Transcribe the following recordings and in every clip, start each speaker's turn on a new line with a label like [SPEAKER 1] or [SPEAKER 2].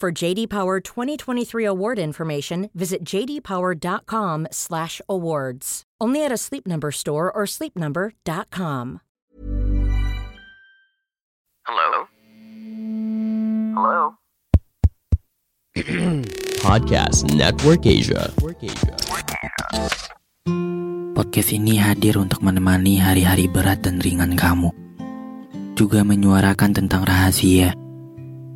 [SPEAKER 1] For JD Power 2023 award information, visit jdpower.com/awards. Only at a Sleep Number store or sleepnumber.com.
[SPEAKER 2] Hello? Hello?
[SPEAKER 3] Podcast Network Asia.
[SPEAKER 4] Podcast ini hadir untuk menemani hari-hari berat dan ringan kamu. Juga menyuarakan tentang rahasia.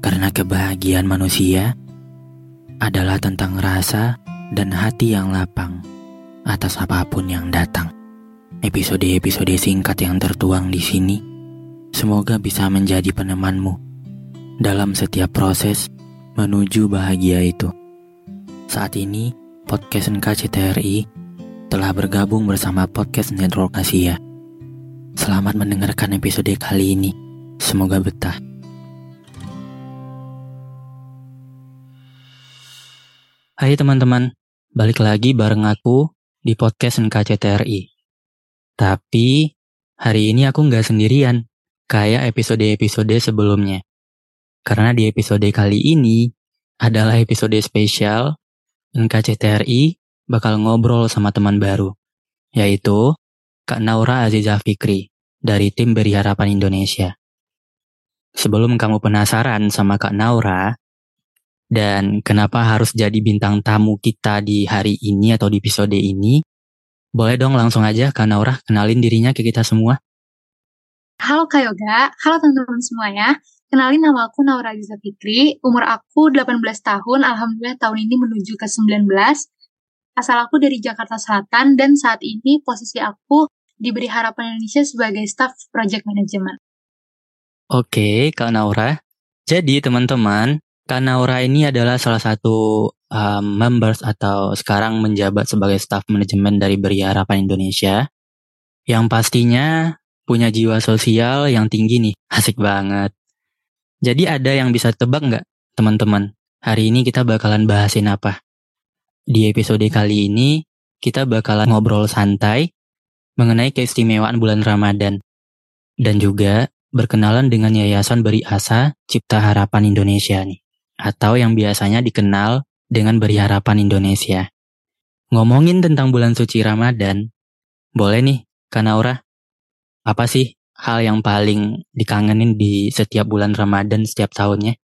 [SPEAKER 4] Karena kebahagiaan manusia adalah tentang rasa dan hati yang lapang atas apa pun yang datang. Episode-episode singkat yang tertuang di sini semoga bisa menjadi penemanmu dalam setiap proses menuju bahagia itu. Saat ini, podcast NKCTRI telah bergabung bersama Podcast Network Asia. Selamat mendengarkan episode kali ini. Semoga betah. Hai teman-teman, balik lagi bareng aku di podcast NKCTRI. Tapi, hari ini aku nggak sendirian, kayak episode-episode sebelumnya. Karena di episode kali ini adalah episode spesial NKCTRI bakal ngobrol sama teman baru, yaitu Kak Naura Aziza Fikri dari tim Beri Harapan Indonesia. Sebelum kamu penasaran sama Kak Naura, dan kenapa harus jadi bintang tamu kita di hari ini atau di episode ini, boleh dong langsung aja Kak Naura kenalin dirinya ke kita semua.
[SPEAKER 5] Halo Kak Yoga, halo teman-teman semuanya. Kenalin nama aku Naura Aziza Fikri, umur aku 18 tahun, alhamdulillah tahun ini menuju ke 19. Asal aku dari Jakarta Selatan dan saat ini posisi aku diberi harapan Indonesia sebagai staff project management.
[SPEAKER 4] Oke, Kak Naura. Jadi teman-teman, Kak Naura ini adalah salah satu um, members atau sekarang menjabat sebagai staff manajemen dari Beri Harapan Indonesia. Yang pastinya punya jiwa sosial yang tinggi nih, asik banget. Jadi ada yang bisa tebak nggak, teman-teman? Hari ini kita bakalan bahasin apa? Di episode kali ini, kita bakalan ngobrol santai mengenai keistimewaan bulan Ramadan. Dan juga berkenalan dengan Yayasan Beri Asa Cipta Harapan Indonesia nih. Atau yang biasanya dikenal dengan Beri Harapan Indonesia. Ngomongin tentang bulan suci Ramadan, boleh nih, Kanaura? Apa sih hal yang paling dikangenin di setiap bulan Ramadan setiap tahunnya?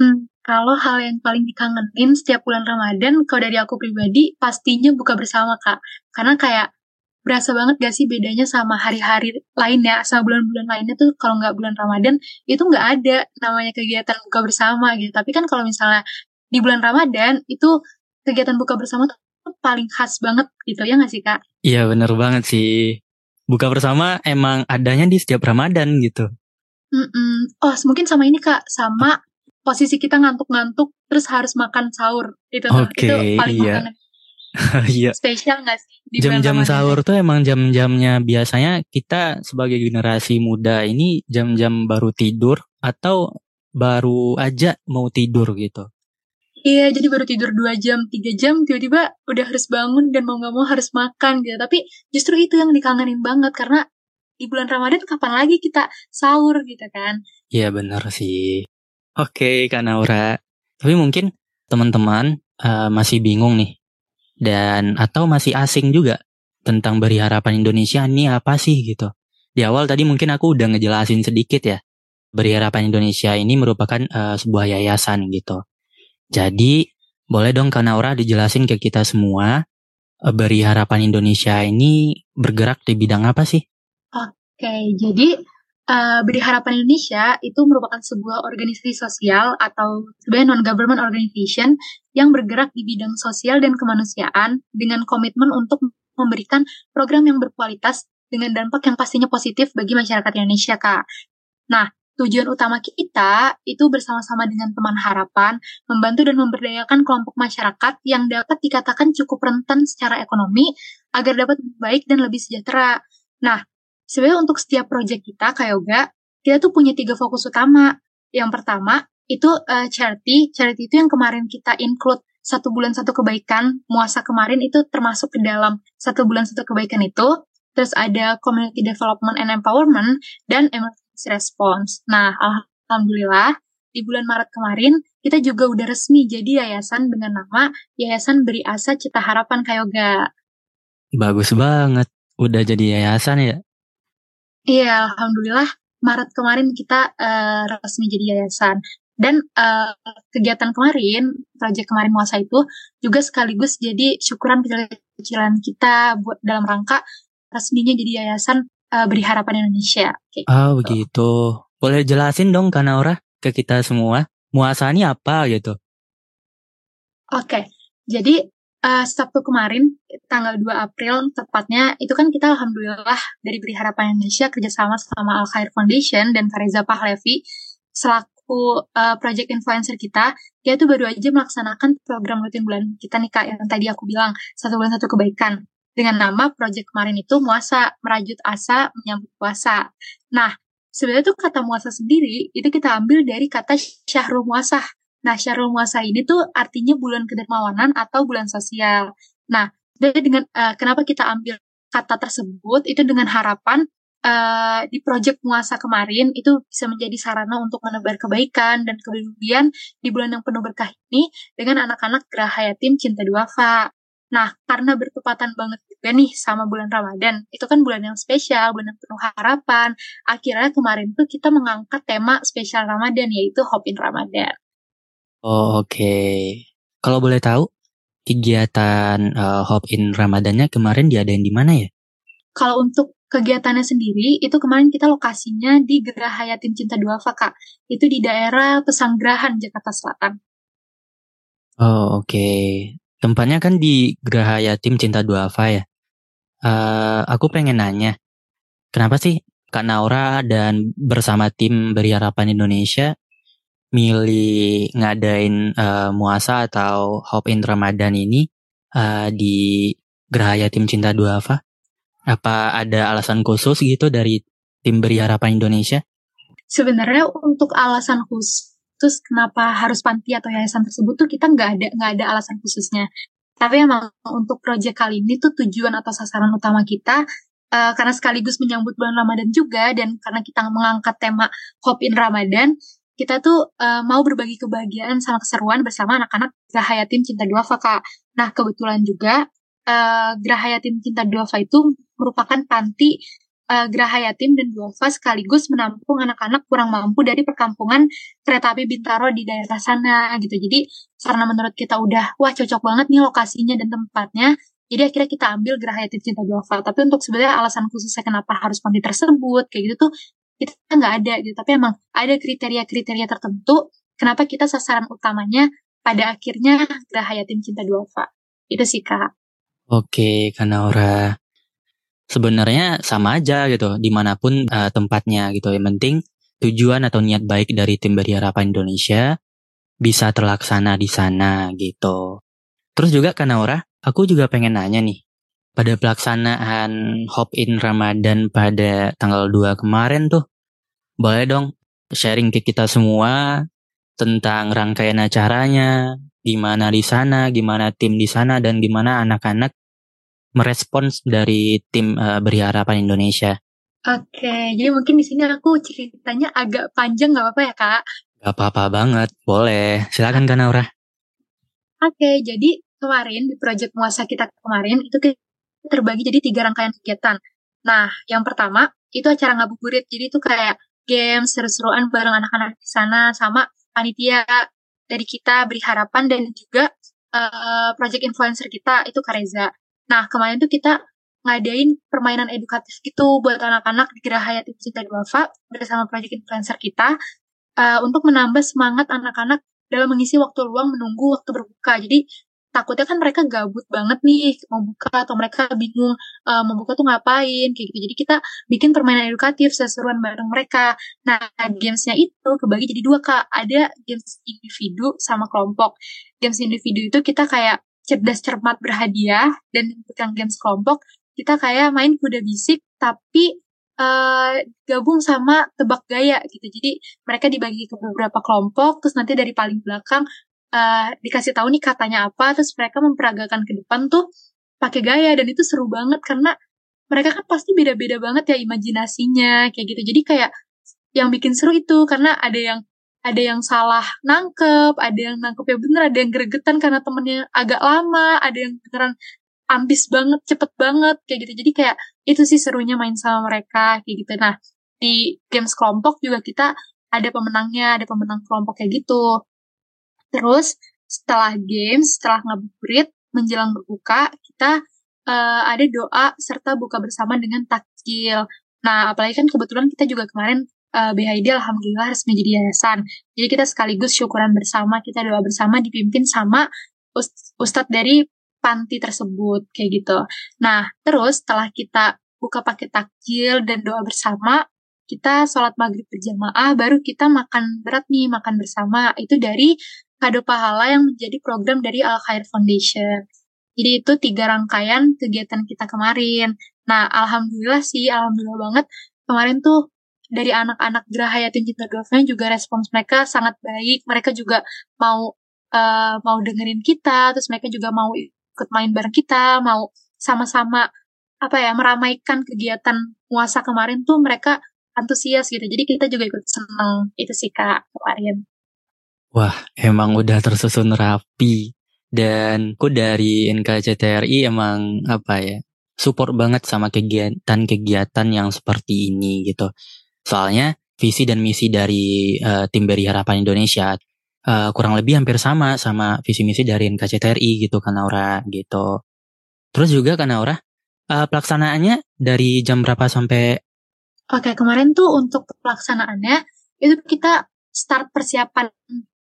[SPEAKER 5] Hmm, kalau hal yang paling dikangenin setiap bulan Ramadan, kalau dari aku pribadi, pastinya buka bersama, Kak. Karena kayak berasa banget gak sih bedanya sama hari-hari lainnya, sama bulan-bulan lainnya tuh kalau nggak bulan Ramadan, itu nggak ada namanya kegiatan buka bersama gitu. Tapi kan kalau misalnya di bulan Ramadan, itu kegiatan buka bersama tuh paling khas banget gitu, ya nggak sih, Kak?
[SPEAKER 4] Iya bener banget sih. Buka bersama emang adanya di setiap Ramadan gitu.
[SPEAKER 5] Mm-mm. Oh, mungkin sama ini, Kak. Sama posisi kita ngantuk-ngantuk, terus harus makan sahur. Itu, tuh.
[SPEAKER 4] Oke,
[SPEAKER 5] itu paling
[SPEAKER 4] iya.
[SPEAKER 5] kangen.
[SPEAKER 4] Iya.
[SPEAKER 5] Spesial nggak sih?
[SPEAKER 4] Jam-jam sahur tuh emang jam-jamnya biasanya kita sebagai generasi muda ini jam-jam baru tidur atau baru aja mau tidur gitu.
[SPEAKER 5] Iya, jadi baru tidur 2 jam, 3 jam, tiba-tiba udah harus bangun dan mau nggak mau harus makan gitu. Tapi justru itu yang dikangenin banget karena di bulan Ramadan kapan lagi kita sahur gitu kan.
[SPEAKER 4] Iya bener sih. Oke Kak Naura. Tapi mungkin teman-teman eh, masih bingung nih. Dan atau masih asing juga tentang Beri Harapan Indonesia ini apa sih gitu. Di awal tadi mungkin aku udah ngejelasin sedikit ya. Beri Harapan Indonesia ini merupakan eh, sebuah yayasan gitu. Jadi boleh dong Kak Naura dijelasin ke kita semua eh, Beri Harapan Indonesia ini bergerak di bidang apa sih?
[SPEAKER 5] Oke, jadi eh, Beri Harapan Indonesia itu merupakan sebuah organisasi sosial atau sebenarnya non-government organization yang bergerak di bidang sosial dan kemanusiaan dengan komitmen untuk memberikan program yang berkualitas dengan dampak yang pastinya positif bagi masyarakat Indonesia, Kak. Nah, tujuan utama kita itu bersama-sama dengan teman harapan membantu dan memberdayakan kelompok masyarakat yang dapat dikatakan cukup rentan secara ekonomi agar dapat lebih baik dan lebih sejahtera. Nah, sebenarnya untuk setiap proyek kita kayak Yoga, kita tuh punya tiga fokus utama. Yang pertama itu eh, charity. Charity itu yang kemarin kita include satu bulan satu kebaikan. Muasa kemarin itu termasuk ke dalam satu bulan satu kebaikan itu. Terus ada community development and empowerment dan emergency response. Nah, alhamdulillah di bulan Maret kemarin kita juga udah resmi jadi yayasan dengan nama Yayasan Beri Asa Cita Harapan Kayoga.
[SPEAKER 4] Bagus banget. Udah jadi yayasan ya?
[SPEAKER 5] Iya, alhamdulillah Maret kemarin kita eh, resmi jadi yayasan. Dan eh, kegiatan kemarin, proyek kemarin Muasa itu juga sekaligus jadi syukuran kecil-kecilan kita buat dalam rangka resminya jadi yayasan eh, Beri Harapan Indonesia. Kayak
[SPEAKER 4] Oh
[SPEAKER 5] gitu.
[SPEAKER 4] begitu. Boleh jelasin dong Kak Naura ke kita semua. Muasa ini apa gitu?
[SPEAKER 5] Oke, jadi eh, Sabtu kemarin, tanggal 2 April tepatnya, itu kan kita alhamdulillah dari Beri Harapan Indonesia kerjasama sama Al Khair Foundation dan Fareza Pahlevi selaku eh, project influencer kita, dia tuh baru aja melaksanakan program rutin bulan kita nih Kak, yang tadi aku bilang, satu bulan satu kebaikan. Dengan nama project kemarin itu Muasa, Merajut Asa Menyambut Puasa. Nah, sebenarnya tuh kata Muasa sendiri, itu kita ambil dari kata Syahrul Muasah. Nah, Syahrul Muasa ini tuh artinya bulan kedermawanan atau bulan sosial. Nah, dengan eh, kenapa kita ambil kata tersebut itu dengan harapan eh, di proyek Muasa kemarin itu bisa menjadi sarana untuk menebar kebaikan dan kepedulian di bulan yang penuh berkah ini dengan anak-anak Geraha Yatim Cinta Duafa. Nah, karena bertepatan banget juga nih sama bulan Ramadan, itu kan bulan yang spesial, bulan yang penuh harapan. Akhirnya kemarin tuh kita mengangkat tema spesial Ramadan, yaitu Hope in Ramadan.
[SPEAKER 4] Oh oke. Kalau boleh tahu kegiatan eh, Hop in Ramadannya kemarin diadain di mana ya?
[SPEAKER 5] Kalau untuk kegiatannya sendiri, itu kemarin kita lokasinya di Geraha Yatim Cinta Duafa, Kak. Itu di daerah Pesanggerahan, Jakarta Selatan.
[SPEAKER 4] Oh oke. Tempatnya kan di Geraha Yatim Cinta Duafa ya. Eh, aku pengen nanya, kenapa sih Kak Naura dan bersama tim Beri Harapan Indonesia milih ngadain eh, muasa atau Hope in Ramadan ini eh, di Geraha Yatim Cinta Duafa? Apa ada alasan khusus gitu dari tim Beri Harapan Indonesia?
[SPEAKER 5] Sebenarnya untuk alasan khusus kenapa harus panti atau yayasan tersebut tuh kita nggak ada nggak ada alasan khususnya. Tapi emang untuk proyek kali ini tuh tujuan atau sasaran utama kita eh, karena sekaligus menyambut bulan Ramadan juga dan karena kita mengangkat tema Hope in Ramadan, kita tuh eh, mau berbagi kebahagiaan sama keseruan bersama anak-anak Geraha Yatim Cinta Duafa, Kak. Nah, kebetulan juga eh, Geraha Yatim Cinta Duafa itu merupakan panti eh, Geraha Yatim dan Duafa sekaligus menampung anak-anak kurang mampu dari perkampungan kereta api Bintaro di daerah sana gitu. Jadi karena menurut kita udah wah cocok banget nih lokasinya dan tempatnya, jadi akhirnya kita ambil Geraha Yatim Cinta Duafa. Tapi untuk sebenarnya alasan khususnya kenapa harus panti tersebut kayak gitu tuh kita nggak ada gitu. Tapi emang ada kriteria-kriteria tertentu kenapa kita sasaran utamanya pada akhirnya Geraha Yatim Cinta Duafa. Itu sih kak.
[SPEAKER 4] Oke, Kak Naura. Sebenarnya sama aja gitu, di mana pun eh, tempatnya gitu. Yang penting tujuan atau niat baik dari tim Beri Harapan Indonesia bisa terlaksana di sana gitu. Terus juga Kak Naura, aku juga pengen nanya nih. Pada pelaksanaan Hop in Ramadan pada tanggal 2 kemarin tuh, boleh dong sharing ke kita semua tentang rangkaian acaranya, gimana di sana, gimana tim di sana, dan gimana anak-anak merespons dari tim uh, Beri Harapan Indonesia.
[SPEAKER 5] Oke, jadi mungkin di sini aku ceritanya agak panjang nggak apa-apa ya kak?
[SPEAKER 4] Gak apa-apa banget, boleh. Silakan Kak Naura.
[SPEAKER 5] Oke, jadi kemarin di proyek muasa kita kemarin itu terbagi jadi tiga rangkaian kegiatan. Nah, yang pertama itu acara ngabuburit. Jadi itu kayak games, seru-seruan bareng anak-anak di sana sama panitia dari kita beri harapan dan juga uh, project influencer kita itu Kareza. Nah, kemarin tuh kita ngadain permainan edukatif gitu buat anak-anak di Gerahaya Tim Cinta Duafa bersama project influencer kita uh, untuk menambah semangat anak-anak dalam mengisi waktu luang menunggu waktu berbuka. Jadi takutnya kan mereka gabut banget nih mau buka atau mereka bingung uh, mau buka tuh ngapain kayak gitu. Jadi kita bikin permainan edukatif seseruan bareng mereka. Nah, gamesnya itu kebagi jadi dua kak. Ada games individu sama kelompok. Games individu itu kita kayak cerdas cermat berhadiah dan yang games kelompok kita kayak main kuda bisik tapi uh, gabung sama tebak gaya gitu. Jadi mereka dibagi ke beberapa kelompok, terus nanti dari paling belakang uh, dikasih tahu nih katanya apa, terus mereka memperagakan ke depan tuh pakai gaya dan itu seru banget karena mereka kan pasti beda-beda banget ya imajinasinya kayak gitu. Jadi kayak yang bikin seru itu karena ada yang ada yang salah nangkep, ada yang nangkep ya bener, ada yang gregetan karena temennya agak lama, ada yang beneran ambis banget, cepet banget kayak gitu. Jadi kayak itu sih serunya main sama mereka kayak gitu. Nah di games kelompok juga kita ada pemenangnya, ada pemenang kelompok kayak gitu. Terus setelah games, setelah ngabuburit, menjelang berbuka, kita uh, ada doa serta buka bersama dengan takjil. Nah, apalagi kan kebetulan kita juga kemarin uh, eh, BHID alhamdulillah resmi jadi yayasan. Jadi kita sekaligus syukuran bersama, kita doa bersama dipimpin sama ustadz dari panti tersebut kayak gitu. Nah, terus setelah kita buka pakai takjil dan doa bersama, kita sholat maghrib berjamaah, baru kita makan berat nih, makan bersama. Itu dari kado pahala yang menjadi program dari Al Khair Foundation. Jadi itu tiga rangkaian kegiatan kita kemarin. Nah, alhamdulillah sih, alhamdulillah banget kemarin tuh dari anak-anak Gerahayatin Cinta Dovnya juga respons mereka sangat baik. Mereka juga mau uh, mau dengerin kita, terus mereka juga mau ikut main bareng kita, mau sama-sama apa ya meramaikan kegiatan puasa kemarin tuh mereka antusias gitu. Jadi kita juga ikut seneng itu sih kak kemarin.
[SPEAKER 4] Wah, emang udah tersusun rapi. Dan ku dari NKCTRI emang apa ya, support banget sama kegiatan-kegiatan yang seperti ini gitu. Soalnya visi dan misi dari uh, tim Beri Harapan Indonesia uh, kurang lebih hampir sama sama visi misi dari NKCTRI gitu kan Aura gitu. Terus juga kan Aura, uh, pelaksanaannya dari jam berapa sampai?
[SPEAKER 5] Oke kemarin tuh untuk pelaksanaannya itu kita start persiapan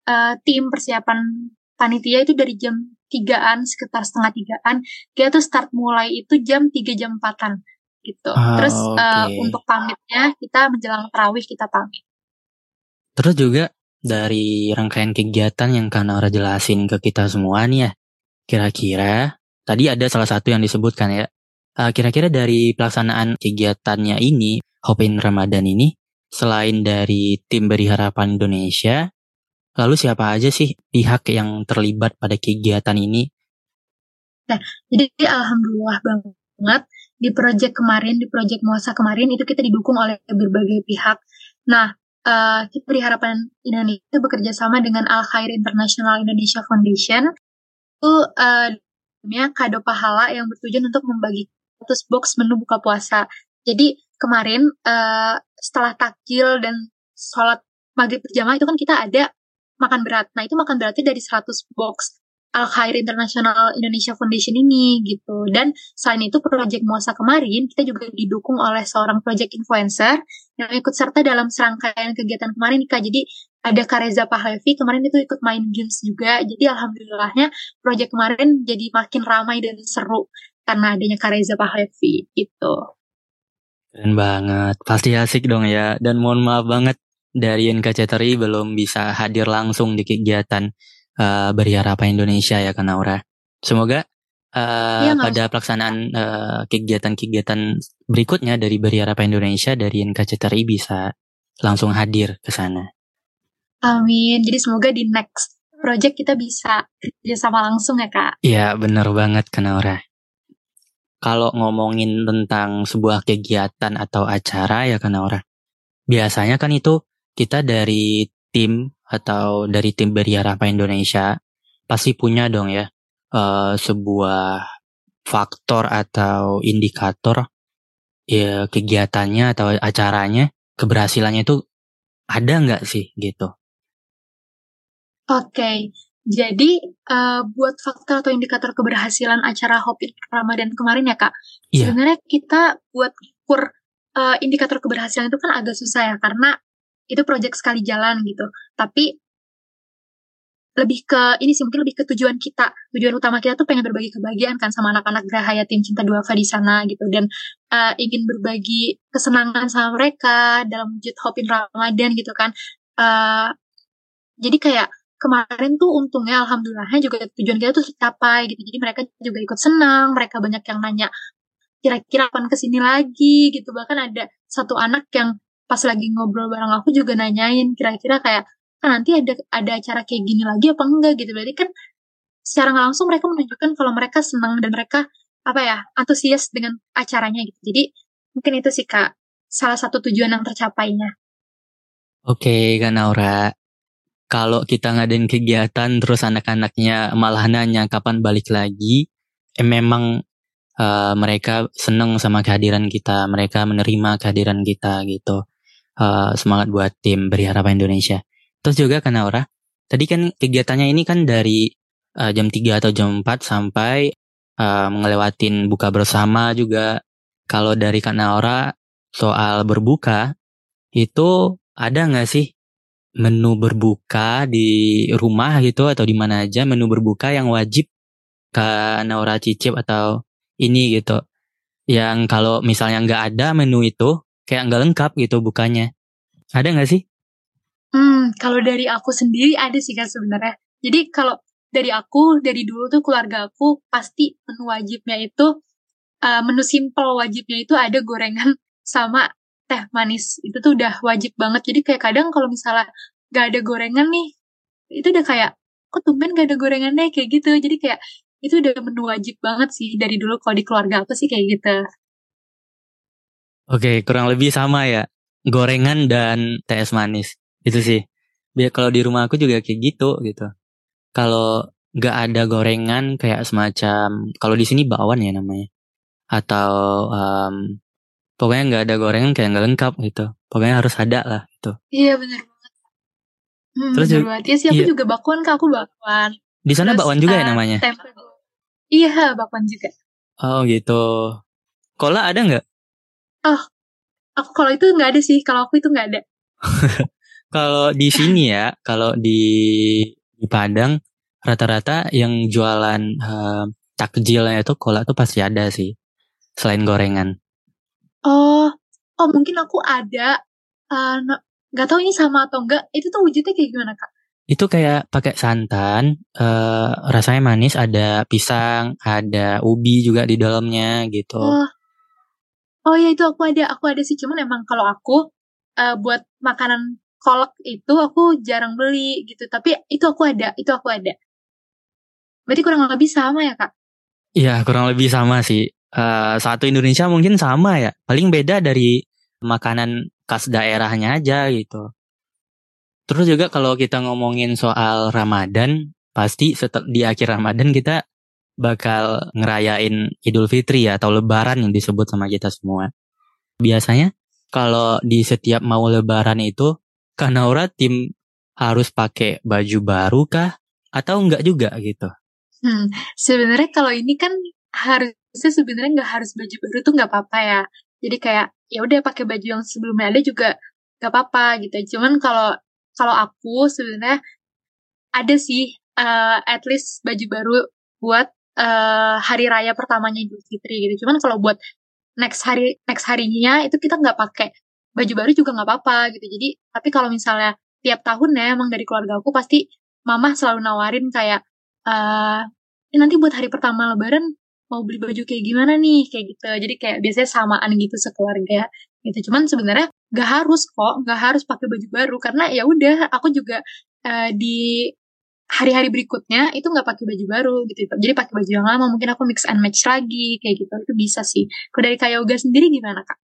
[SPEAKER 5] uh, tim persiapan panitia itu dari jam tigaan sekitar setengah tigaan kita tuh start mulai itu jam tiga jam empatan gitu. Oh, Terus okay. uh, untuk pamitnya kita menjelang terawih kita pamit.
[SPEAKER 4] Terus juga dari rangkaian kegiatan yang Kanara jelasin ke kita semua nih ya, kira-kira tadi ada salah satu yang disebutkan ya, kira kira-kira dari pelaksanaan kegiatannya ini, Hopin Ramadan ini, selain dari tim Beri Harapan Indonesia, lalu siapa aja sih pihak yang terlibat pada kegiatan ini?
[SPEAKER 5] Nah, jadi alhamdulillah banget di proyek kemarin, di proyek muasa kemarin itu kita didukung oleh berbagai pihak. Nah, uh, kita beri harapan Indonesia bekerja sama dengan Al Khair International Indonesia Foundation itu uh, kado pahala yang bertujuan untuk membagi 100 box menu buka puasa. Jadi kemarin uh, setelah takjil dan sholat maghrib berjamaah itu kan kita ada makan berat. Nah itu makan beratnya dari 100 box. Al Khair International Indonesia Foundation ini gitu. Dan selain itu proyek Muasa kemarin kita juga didukung oleh seorang proyek influencer yang ikut serta dalam serangkaian kegiatan kemarin Kak. Jadi ada Kareza Pahlevi kemarin itu ikut main games juga. Jadi alhamdulillahnya proyek kemarin jadi makin ramai dan seru karena adanya Kareza Pahlevi itu.
[SPEAKER 4] Keren banget. Pasti asik dong ya. Dan mohon maaf banget dari NKCTRI belum bisa hadir langsung di kegiatan uh, Beri Harapan Indonesia ya kan Aura. Semoga uh,
[SPEAKER 5] nggak
[SPEAKER 4] pada pelaksanaan uh, kegiatan-kegiatan berikutnya dari Beri Harapan Indonesia dari NKCTRI bisa langsung hadir ke sana.
[SPEAKER 5] Amin. Jadi semoga di next project kita bisa kerjasama langsung ya kak.
[SPEAKER 4] Iya, bener banget Kanaura. Kalau ngomongin tentang sebuah kegiatan atau acara ya Kanaura, biasanya kan itu kita dari tim atau dari tim Beri Harapan Indonesia pasti punya dong ya uh, sebuah faktor atau indikator ya kegiatannya atau acaranya keberhasilannya itu ada nggak sih gitu?
[SPEAKER 5] Oke, jadi uh, buat faktor atau indikator keberhasilan acara Hopi Ramadan kemarin ya kak,
[SPEAKER 4] Iya.
[SPEAKER 5] sebenarnya kita buat ukur uh, indikator keberhasilan itu kan agak susah ya karena itu project sekali jalan gitu. Tapi lebih ke ini sih mungkin lebih ke tujuan kita. Tujuan utama kita tuh pengen berbagi kebahagiaan kan sama anak-anak Gerahaya tim cinta duafa di sana gitu. Dan uh, ingin berbagi kesenangan sama mereka dalam wujud hopin Ramadan gitu kan. Uh, jadi kayak kemarin tuh untungnya alhamdulillahnya juga tujuan kita tuh tercapai gitu. Jadi mereka juga ikut senang mereka banyak yang nanya kira-kira kapan ke sini lagi? gitu. Bahkan ada satu anak yang pas lagi ngobrol bareng aku juga nanyain kira-kira kayak kan nanti ada ada acara kayak gini lagi apa enggak? Gitu. Berarti kan secara nggak langsung mereka menunjukkan kalau mereka senang dan mereka apa ya antusias dengan acaranya gitu. Jadi mungkin itu sih kak salah satu tujuan yang tercapainya.
[SPEAKER 4] Oke Kak Naura, kalau kita ngadain kegiatan terus anak-anaknya malah nanya kapan balik lagi, eh, memang uh, mereka seneng sama kehadiran kita, mereka menerima kehadiran kita gitu. Uh, semangat buat tim Beri Harapan Indonesia. Terus juga Kak Naura, tadi kan kegiatannya ini kan dari uh, jam 3 atau jam 4 sampai uh, ngelewatin buka bersama juga. Kalau dari Kak Naura soal berbuka, itu ada nggak sih menu berbuka di rumah gitu atau di mana aja menu berbuka yang wajib Kak Naura cicip atau ini gitu. Yang kalau misalnya nggak ada menu itu kayak nggak lengkap gitu bukanya. Ada nggak sih?
[SPEAKER 5] Hmm, kalau dari aku sendiri ada sih kan sebenarnya. Jadi kalau dari aku, dari dulu tuh keluarga aku pasti menu wajibnya itu, uh, menu simple wajibnya itu ada gorengan sama teh manis. Itu tuh udah wajib banget. Jadi kayak kadang kalau misalnya gak ada gorengan nih, itu udah kayak, kok tumben gak ada gorengannya kayak gitu. Jadi kayak itu udah menu wajib banget sih dari dulu kalau di keluarga aku sih kayak gitu.
[SPEAKER 4] Oke, kurang lebih sama ya. Gorengan dan teh es manis. Itu sih. Biar kalau di rumah aku juga kayak gitu gitu. Kalau nggak ada gorengan kayak semacam kalau di sini bakwan ya namanya. Atau um, pokoknya nggak ada gorengan kayak nggak lengkap gitu. Pokoknya harus ada lah gitu.
[SPEAKER 5] Iya bener banget. Hmm,
[SPEAKER 4] Terus
[SPEAKER 5] bener
[SPEAKER 4] juga-
[SPEAKER 5] banget. Iya sih aku
[SPEAKER 4] iya.
[SPEAKER 5] juga bakwan kak, aku bakwan.
[SPEAKER 4] Di sana
[SPEAKER 5] Terus,
[SPEAKER 4] bakwan juga ya
[SPEAKER 5] eh,
[SPEAKER 4] namanya?
[SPEAKER 5] tempe. Iya, bakwan juga.
[SPEAKER 4] Oh gitu. Kola ada nggak?
[SPEAKER 5] Aku kalau itu nggak ada sih, kalau aku itu nggak ada.
[SPEAKER 4] Kalau di sini ya, kalau di di Padang rata-rata yang jualan eh, takjilnya itu kola tuh pasti ada sih. Selain gorengan.
[SPEAKER 5] Oh, oh mungkin aku ada. no- nggak tahu ini sama atau enggak. Itu tuh wujudnya kayak gimana kak?
[SPEAKER 4] Itu kayak pakai santan, eh, rasanya manis, ada pisang, ada ubi juga di dalamnya gitu.
[SPEAKER 5] Oh, oh ya itu aku ada. Aku ada sih. Cuman emang kalau aku eh, buat makanan kolak itu aku jarang beli gitu. Tapi itu aku ada. Itu aku ada. Berarti kurang lebih sama ya kak?
[SPEAKER 4] Iya, kurang lebih sama sih. Eh, satu Indonesia mungkin sama ya. Paling beda dari makanan khas daerahnya aja gitu. Terus juga kalau kita ngomongin soal Ramadan, pasti setel, di akhir Ramadan kita bakal ngerayain Idul Fitri ya atau Lebaran yang disebut sama kita semua. Biasanya kalau di setiap mau Lebaran itu, Kanaura tim harus pakai baju baru kah? Atau enggak juga gitu?
[SPEAKER 5] Hmm, sebenarnya kalau ini kan harusnya sebenarnya nggak harus baju baru tuh nggak apa-apa ya. Jadi kayak ya udah pakai baju yang sebelumnya ada juga nggak apa-apa gitu. Cuman kalau kalau aku sebenarnya ada sih eh, at least baju baru buat eh, hari raya pertamanya Idul Fitri gitu. Cuman kalau buat next hari next harinya itu kita nggak pakai baju baru juga nggak apa-apa gitu. Jadi tapi kalau misalnya tiap tahun ya emang dari keluarga aku pasti mama selalu nawarin kayak eh, nanti buat hari pertama lebaran mau beli baju kayak gimana nih kayak gitu jadi kayak biasanya samaan gitu sekeluarga gitu cuman sebenarnya gak harus kok gak harus pakai baju baru karena ya udah aku juga uh, di hari-hari berikutnya itu nggak pakai baju baru gitu. Jadi pakai baju yang lama mungkin aku mix and match lagi kayak gitu. Itu bisa sih. Kalau dari kak Yoga sendiri gimana kak?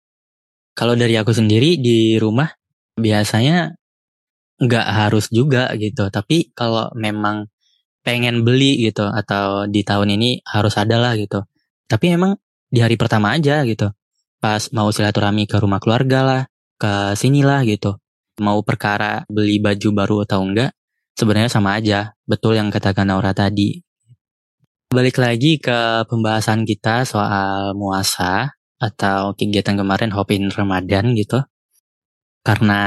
[SPEAKER 4] Kalau dari aku sendiri di rumah biasanya nggak harus juga gitu. Tapi kalau memang pengen beli gitu atau di tahun ini harus ada lah gitu. Tapi emang di hari pertama aja gitu. Pas mau silaturahmi ke rumah keluarga lah ke sini lah gitu. Mau perkara beli baju baru atau enggak sebenarnya sama aja. Betul yang katakan Naura tadi. Balik lagi ke pembahasan kita soal muasa atau kegiatan kemarin Hopin Ramadan gitu. Karena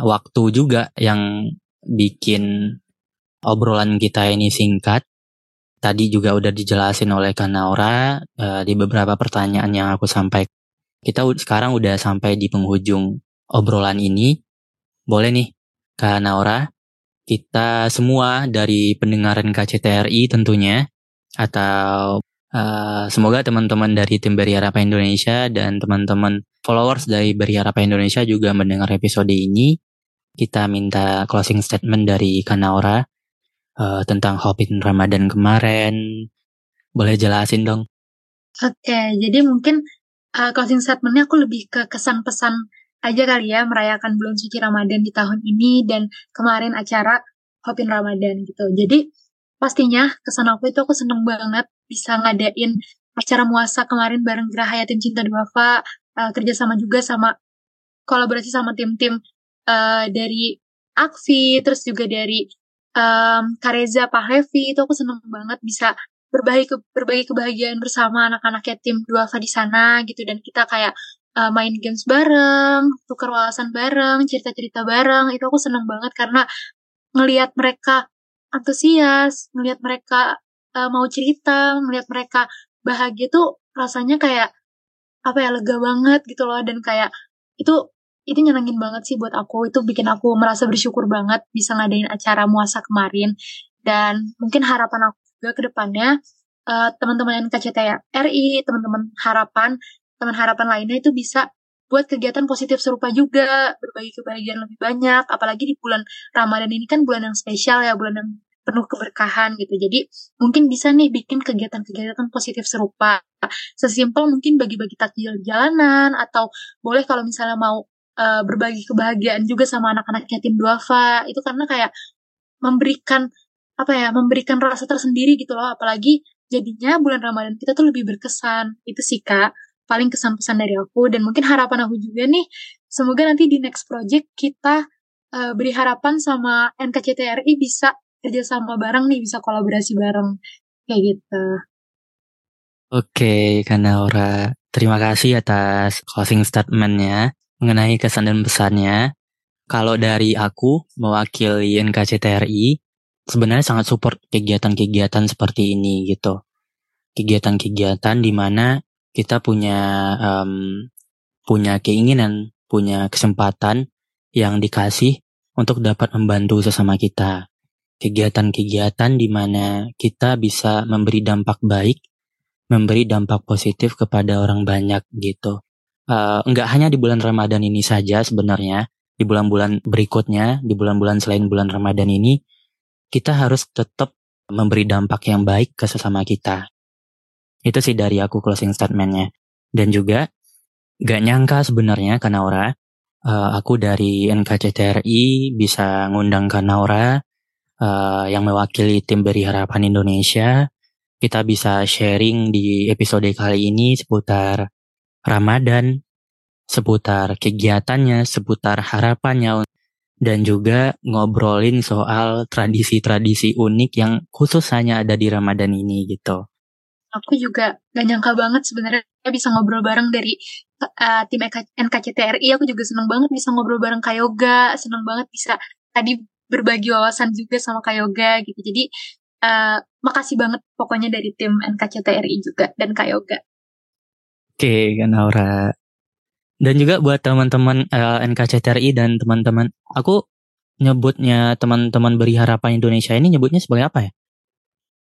[SPEAKER 4] waktu juga yang bikin obrolan kita ini singkat. Tadi juga udah dijelasin oleh Kak Naura uh, di beberapa pertanyaan yang aku sampaikan. Kita sekarang udah sampai di penghujung obrolan ini. Boleh nih Kak Naura kita semua dari pendengaran KCTRI tentunya atau uh, semoga teman-teman dari tim Beri Harapan Indonesia dan teman-teman followers dari Beri Harapan Indonesia juga mendengar episode ini. Kita minta closing statement dari Kanaura uh, tentang Hopin Ramadan kemarin. Boleh jelasin dong?
[SPEAKER 5] Oke, jadi mungkin uh, closing statementnya aku lebih ke kesan pesan aja kali ya merayakan bulan suci Ramadan di tahun ini dan kemarin acara Hopin Ramadan gitu. Jadi pastinya kesan aku itu aku seneng banget bisa ngadain acara muasa kemarin bareng Geraha Yatim Cinta Duafa uh, kerjasama juga sama kolaborasi sama tim-tim uh, dari Akfi terus juga dari um, Kareza Pak Levi itu aku seneng banget bisa berbagi ke, berbagi kebahagiaan bersama anak-anak yatim duafa di sana gitu dan kita kayak uh, main games bareng, tukar wawasan bareng, cerita-cerita bareng, itu aku seneng banget karena ngelihat mereka antusias, ngelihat mereka uh, mau cerita, ngelihat mereka bahagia tuh rasanya kayak apa ya lega banget gitu loh. Dan kayak itu itu nyenengin banget sih buat aku. Itu bikin aku merasa bersyukur banget bisa ngadain acara muasa kemarin. Dan mungkin harapan aku juga ke depannya uh, teman-teman NKCTRI, RI, teman-teman harapan teman harapan lainnya itu bisa buat kegiatan positif serupa juga, berbagi kebahagiaan lebih banyak, apalagi di bulan Ramadan ini kan bulan yang spesial ya, bulan yang penuh keberkahan gitu. Jadi mungkin bisa nih bikin kegiatan-kegiatan positif serupa. Sesimpel mungkin bagi-bagi takjil jalanan atau boleh kalau misalnya mau uh, berbagi kebahagiaan juga sama anak-anak yatim duafa. Itu karena kayak memberikan apa ya, memberikan rasa tersendiri gitu loh. Apalagi jadinya bulan Ramadan kita tuh lebih berkesan. Itu sih Kak paling kesan-pesan dari aku dan mungkin harapan aku juga nih semoga nanti di next project kita uh, beri harapan sama NKCTRI bisa kerjasama bareng nih bisa kolaborasi bareng kayak gitu.
[SPEAKER 4] Oke, karena Aura, terima kasih atas closing statementnya mengenai kesan dan pesannya. Kalau dari aku mewakili NKCTRI, sebenarnya sangat support kegiatan-kegiatan seperti ini gitu. Kegiatan-kegiatan di mana kita punya um, punya keinginan, punya kesempatan yang dikasih untuk dapat membantu sesama kita. Kegiatan-kegiatan di mana kita bisa memberi dampak baik, memberi dampak positif kepada orang banyak gitu. Uh, enggak hanya di bulan Ramadan ini saja sebenarnya, di bulan-bulan berikutnya, di bulan-bulan selain bulan Ramadan ini, kita harus tetap memberi dampak yang baik ke sesama kita. Itu sih dari aku closing statementnya. Dan juga gak nyangka sebenarnya Kanaura, uh, eh, aku dari NKCTRI bisa ngundang Kanaura uh, yang mewakili tim Beri Harapan Indonesia. Kita bisa sharing di episode kali ini seputar Ramadan, seputar kegiatannya, seputar harapannya, dan juga ngobrolin soal tradisi-tradisi unik yang khusus hanya ada di Ramadan ini gitu
[SPEAKER 5] aku juga gak nyangka banget sebenarnya bisa ngobrol bareng dari uh, tim NKCTRI. Aku juga seneng banget bisa ngobrol bareng Kayoga, seneng banget bisa tadi berbagi wawasan juga sama Kayoga gitu. Jadi uh, makasih banget pokoknya dari tim NKCTRI juga dan Kayoga.
[SPEAKER 4] Oke, okay, Naura. Dan juga buat teman-teman uh, eh, NKCTRI dan teman-teman, aku nyebutnya teman-teman beri harapan Indonesia ini nyebutnya sebagai apa ya?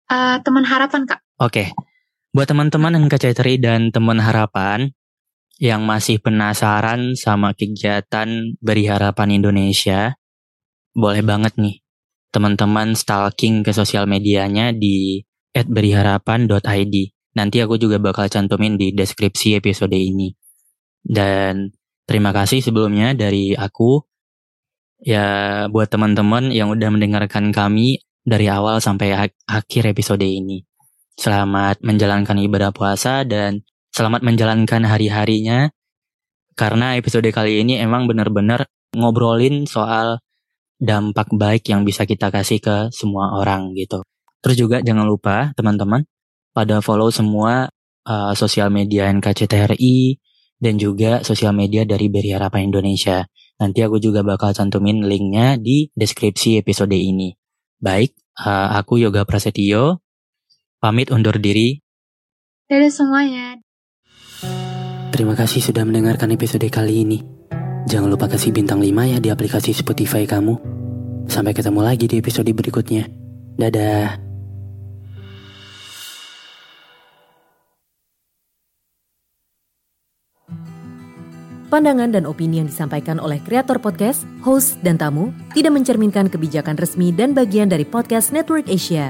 [SPEAKER 5] Uh, teman harapan kak.
[SPEAKER 4] Oke, buat teman-teman NKCTRI dan teman harapan yang masih penasaran sama kegiatan Beri Harapan Indonesia, boleh banget nih teman-teman stalking ke sosial medianya di @beriharapan.id. Nanti aku juga bakal cantumin di deskripsi episode ini. Dan terima kasih sebelumnya dari aku ya buat teman-teman yang udah mendengarkan kami dari awal sampai akhir episode ini. Selamat menjalankan ibadah puasa dan selamat menjalankan hari-harinya. Karena episode kali ini emang bener-bener ngobrolin soal dampak baik yang bisa kita kasih ke semua orang gitu. Terus juga jangan lupa teman-teman pada follow semua uh, sosial media NKCTRI dan juga sosial media dari Beri Harapan Indonesia. Nanti aku juga bakal cantumin linknya di deskripsi episode ini. Baik, uh, aku Yoga Prasetyo, pamit undur diri.
[SPEAKER 5] Dadah semuanya.
[SPEAKER 4] Terima kasih sudah mendengarkan episode kali ini. Jangan lupa kasih bintang 5 ya di aplikasi Spotify kamu. Sampai ketemu lagi di episode berikutnya. Dadah.
[SPEAKER 2] Pandangan dan opini yang disampaikan oleh kreator podcast, host, dan tamu tidak mencerminkan kebijakan resmi dan bagian dari podcast Network Asia.